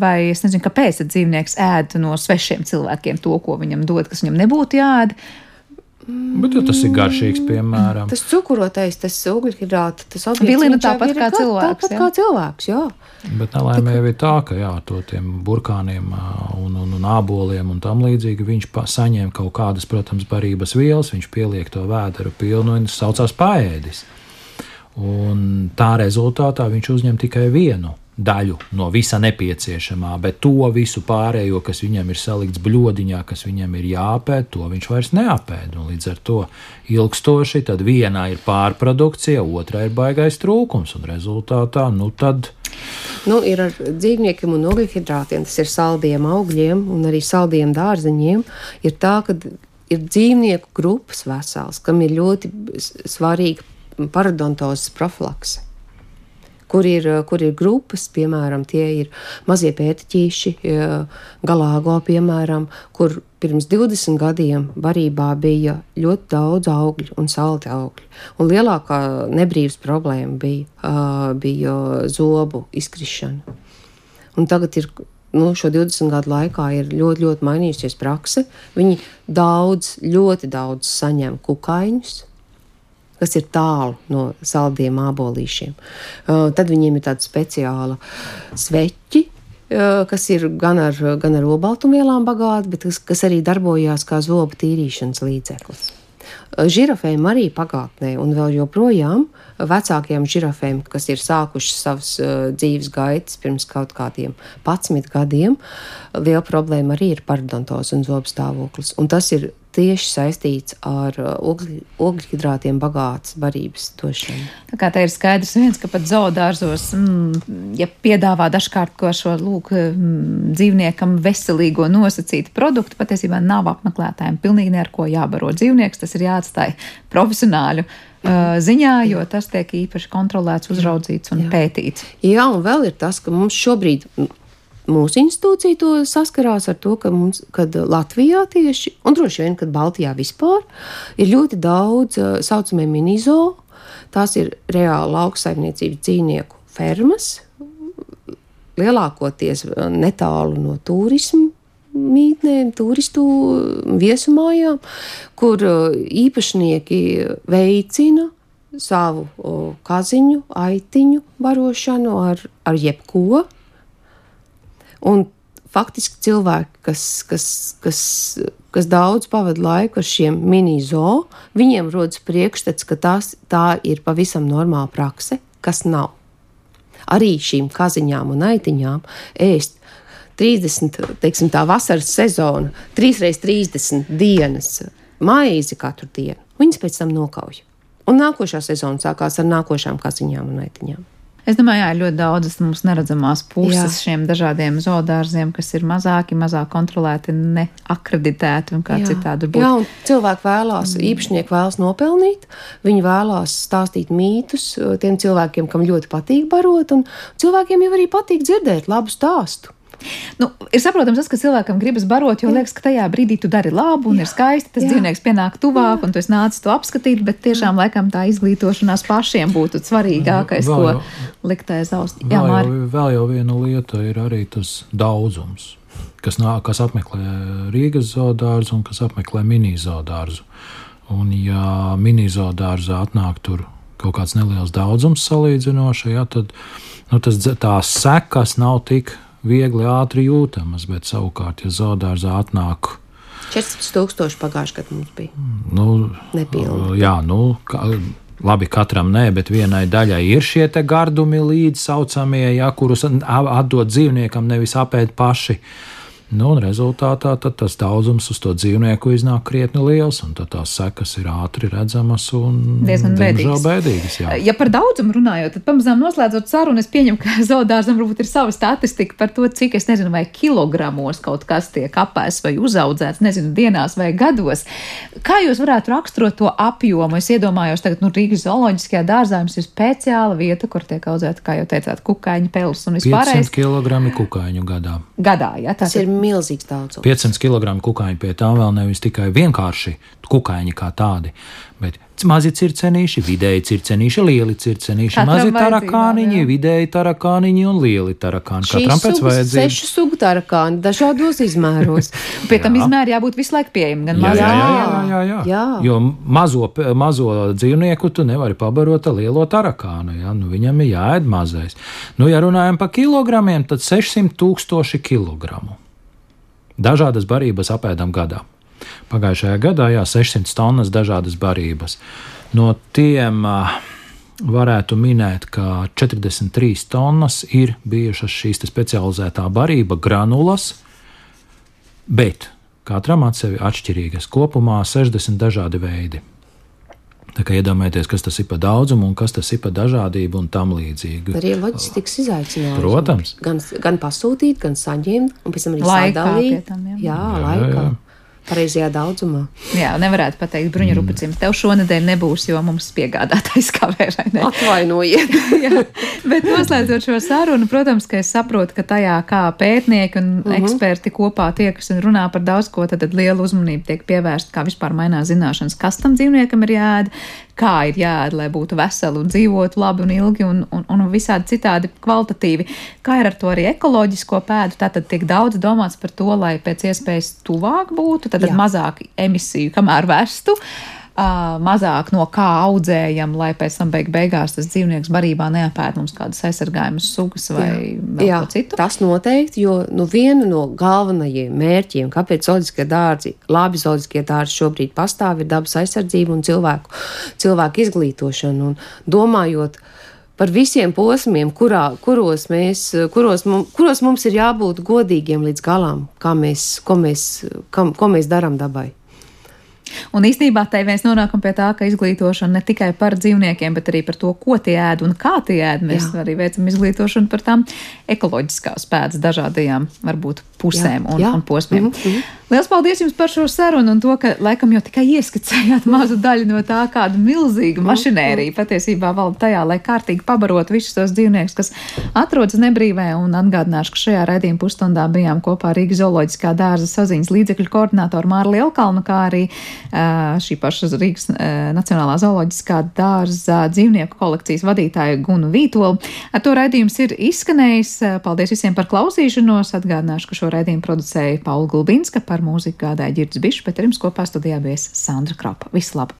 Speaker 2: vai es nezinu, kāpēc dzīvnieks ēd no svešiem cilvēkiem to, ko viņam dod, kas viņam nebūtu jāēd.
Speaker 6: Bet ja tas ir garšīgs, piemēram.
Speaker 7: Tas cukurotais, tas ugļhidrāts, tas
Speaker 2: Vilina tāpat kā cilvēks.
Speaker 7: Tāpat jā. kā cilvēks, jā.
Speaker 6: Bet nelaimē jau ir tā, ka jā, to tiem burkāniem un, un, un āboliem un tam līdzīgi viņš saņem kaut kādas, protams, barības vielas, viņš pieliek to vēderu pilnu un saucās paēdis. Un tā rezultātā viņš uzņem tikai vienu daļu no visa nepieciešamā, bet to visu pārējo, kas viņam ir salikts bludiņā, kas viņam ir jāpēd, to viņš vairs neapēd. Un līdz ar to ilgstoši tad vienā ir pārprodukcija, otrā ir baigais trūkums, un rezultātā nu tad.
Speaker 7: Nu, ir ar dzīvniekiem un ogļhidrātiem, tas ir saldiem augļiem un arī saldiem dārzeņiem. Ir tā, ka ir dzīvnieku grupas vesels, kam ir ļoti svarīga parodontozes profilakse kur ir, kur ir grupas, piemēram, tie ir mazie pētiķīši, galāgo, piemēram, kur pirms 20 gadiem barībā bija ļoti daudz augļu un salti augļi. Un lielākā nebrīvs problēma bija, bija zobu izkrišana. Un tagad ir nu, šo 20 gadu laikā ir ļoti, ļoti mainījusies prakse. Viņi daudz, ļoti daudz saņem kukaiņus, kas ir tālu no saldiem ābolīšiem. Uh, tad viņiem ir tāda speciāla sveķi, uh, kas ir gan ar, gan ar obaltumvielām bagāti, bet kas, kas arī darbojās kā zobu tīrīšanas līdzeklis. Uh, žirafēm arī pagātnē, un vēl joprojām vecākajām žirafēm, kas ir sākušas savas uh, dzīves gaitas pirms kaut kādiem 11 gadiem, liela problēma arī ir parodontos un zobu stāvoklis. Un tas ir tieši saistīts ar uh, ogļhidrātiem bagātas barības došanu.
Speaker 2: Tā kā tā ir skaidrs viens, ka pat zoodārzos, mm, ja piedāvā dažkārt ko šo lūk mm, dzīvniekam veselīgo nosacītu produktu, patiesībā nav apmeklētājiem pilnīgi ne ar ko jābaro dzīvnieks, tas ir jāatstāj profesionāļu uh, ziņā, jo tas tiek īpaši kontrolēts, uzraudzīts un Jā. pētīts.
Speaker 7: Jā, un vēl ir tas, ka mums šobrīd mūsu institūcija to saskarās ar to, ka mums, kad Latvijā tieši, un droši vien, kad Baltijā vispār, ir ļoti daudz uh, saucamie minizo, tās ir reāli lauksaimniecības dzīvnieku fermas, lielākoties netālu no turismu mītnēm, turistu viesumājām, kur īpašnieki veicina savu kaziņu, aitiņu barošanu ar, ar jebko, Un faktiski cilvēki, kas, kas, kas, kas daudz pavada laiku ar šiem mini-zoo, viņiem rodas priekšstats, ka tās, tā ir pavisam normāla prakse, kas nav. Arī šīm kaziņām un aitiņām ēst 30, teiksim, tā vasaras sezona, 3x30 dienas maizi katru dienu. Viņas pēc tam nokauj. Un nākošā sezona sākās ar nākošām kaziņām un aitiņām.
Speaker 2: Es domāju, jā, ļoti daudzas mums neredzamās puses jā. šiem dažādiem zoodārziem, kas ir mazāki, mazāk kontrolēti, neakreditēti un kā jā. citādi
Speaker 7: būt. Jā, un cilvēki vēlās, mm. īpašnieki vēlas nopelnīt, viņi vēlās stāstīt mītus tiem cilvēkiem, kam ļoti patīk barot, un cilvēkiem jau arī patīk dzirdēt labu stāstu.
Speaker 2: Nu, ir saprotams, tas, ka cilvēkam gribas barot, jo liekas, ka tajā brīdī tu dari labu un jā. ir skaisti. Tas jā. dzīvnieks pienāk tuvāk, jā. un tu nācis to apskatīt, bet tiešām laikam tā izglītošanās pašiem būtu svarīgākais, vēl ko jau, likt aiz auss.
Speaker 6: Jā, vēl, jau, vēl jau viena lieta ir arī tas daudzums. Kas, nāk, kas apmeklē Rīgas zoodārzu un kas apmeklē mini-zoodārzu. Un, ja mini-zoodārzā atnāk tur kaut kāds neliels daudzums salīdzinoši, ja, tad nu, tas, tās sekas nav tik viegli ātri jūtamas, bet savukārt, ja zoodārzā atnāk
Speaker 7: 14,000 pagājušajā gadā mums bija.
Speaker 6: Nu,
Speaker 7: Nepilni.
Speaker 6: jā, nu, ka, labi, katram nē, bet vienai daļai ir šie gardumi līdz saucamie, ja, kurus atdod dzīvniekam, nevis apēd paši. Nu, un rezultātā tad tas daudzums uz to dzīvnieku iznāk krietni liels, un tad tās sekas ir ātri redzamas un
Speaker 2: Diezgan bēdīgas.
Speaker 6: bēdīgas. Jā.
Speaker 2: Ja par daudzumu runājot, tad pamazām noslēdzot sarunu, es pieņemu, ka zoodārzam varbūt ir sava statistika par to, cik, es nezinu, vai kilogramos kaut kas tiek apēsts vai uzaudzēts, nezinu, dienās vai gados. Kā jūs varētu raksturot to apjomu? Es iedomājos, tagad, nu, Rīgas zooloģiskajā dārzā jums ir speciāla vieta, kur tiek audzēta, kā jau teicāt, kukaiņu pelus un
Speaker 6: 500
Speaker 2: vispārējais
Speaker 6: kg kukaiņu gadā.
Speaker 2: gadā. Ja,
Speaker 7: Tas ir milzīgs daudzums.
Speaker 6: 500 kg kukaiņu pie tām vēl nevis tikai vienkārši kukaiņi kā tādi, bet mazi circenīši, vidēji circenīši, lieli circenīši,
Speaker 2: Katram
Speaker 6: mazi tarakāniņi,
Speaker 2: jā.
Speaker 6: vidēji tarakāniņi un lieli tarakāni.
Speaker 7: Šīs
Speaker 6: Katram pēc vajadzības.
Speaker 7: sešu sugu tarakāni, dažādos izmēros.
Speaker 2: Pie tam izmēri jābūt visu laiku pieejamam, gan
Speaker 6: Jā,
Speaker 2: mazā.
Speaker 6: jā, jā, jā, jā, jā.
Speaker 7: Jā.
Speaker 6: Jo mazo, mazo dzīvnieku tu nevari pabarot ar lielo tarakānu. Jā? Nu, viņam ir jāēd mazais. Nu, ja runājam par kilogramiem, tad 600 tūkstoši kilogramu. Dažādas barības apēdam gadā. Pagājušajā gadā jā, 600 tonnas dažādas barības. No tiem varētu minēt, ka 43 tonnas ir bijušas šīs specializētā barība, granulas, bet katram atsevišķi atšķirīgas. Kopumā 60 dažādi veidi. Tā kā iedomājieties, kas tas ir par daudzumu un kas tas ir par dažādību un tam līdzīgi.
Speaker 7: Arī loģistikas izaicinājums.
Speaker 6: Protams.
Speaker 7: Gan, gan pasūtīt, gan saņemt, un pēc tam arī sadalīt.
Speaker 2: jā.
Speaker 7: jā,
Speaker 6: Jā,
Speaker 7: laikā.
Speaker 6: jā.
Speaker 7: Pareizajā daudzumā.
Speaker 2: Jā, nevarētu pateikt, bruņa rupacim, tev šonadēļ nebūs, jo mums piegādātais kavē vai ne.
Speaker 7: Atvainojiet!
Speaker 2: Jā, bet noslēdzot šo sarunu, protams, ka es saprotu, ka tajā kā pētnieki un uh -huh. eksperti kopā tiekas un runā par daudz ko, tad, tad liela uzmanība tiek pievērsta, kā vispār mainās zināšanas, kas tam dzīvniekam ir jāēd, kā ir jāēd, lai būtu veseli un dzīvotu labi un ilgi un, un, un visādi citādi kvalitatīvi. Kā ir ar to arī ekoloģisko pēdu? Tātad tiek daudz domāts par to, lai pēc iespējas tuvāk būtu, tad mazāk emisiju, kamēr vestu. Uh, mazāk no kā audzējam, lai pēc tam beig beigās tas dzīvnieks barībā neapēd mums kādas aizsargājumas sugas vai
Speaker 7: Jā,
Speaker 2: ko citu.
Speaker 7: tas noteikti, jo nu, viena no galvenajiem mērķiem, kāpēc zooloģiskie dārzi, labi zooloģiskie dārzi šobrīd pastāv, ir dabas aizsardzība un cilvēku, cilvēku izglītošana. Un domājot par visiem posmiem, kurā, kuros, mēs, kuros, mums, kuros mums ir jābūt godīgiem līdz galam, kā mēs, ko mēs, kam, ko mēs darām dabai.
Speaker 2: Un īstenībā tai mēs nonākam pie tā, ka izglītošana ne tikai par dzīvniekiem, bet arī par to, ko tie ēd un kā tie ēd. Mēs
Speaker 7: Jā.
Speaker 2: arī veicam izglītošanu par tām ekoloģiskās pēdas dažādajām, varbūt, pusēm
Speaker 7: Jā,
Speaker 2: un,
Speaker 7: jā.
Speaker 2: un posmiem.
Speaker 7: Mhm, mhm.
Speaker 2: Lielas paldies jums par šo sarunu un to, ka laikam jau tikai ieskicējāt mazu daļu no tā, kāda milzīga
Speaker 7: Mhm,
Speaker 2: mašinērija patiesībā valda tajā, lai kārtīgi pabarotu visus tos dzīvniekus, kas atrodas nebrīvē. Un atgādināšu, ka šajā raidījuma pusstundā bijām kopā Rīgas zooloģiskā dārza saziņas līdzekļu koordinātoru Māru Lielkalnu, kā arī šī paša Rīgas ā, Nacionālā zooloģiskā dārza dzīvnieku kolekcijas vadītāju Gunu Vītolu. Ar to raidījums ir izskanējis. Paldies visiem par klausīšanos. Atgādināšu, ka šo raidījumu producēja Paula Gulbinska par mūziku gādāja Girds Bišs, bet ar jums kopā studijā bijis Sandra Kropa. Visu labu!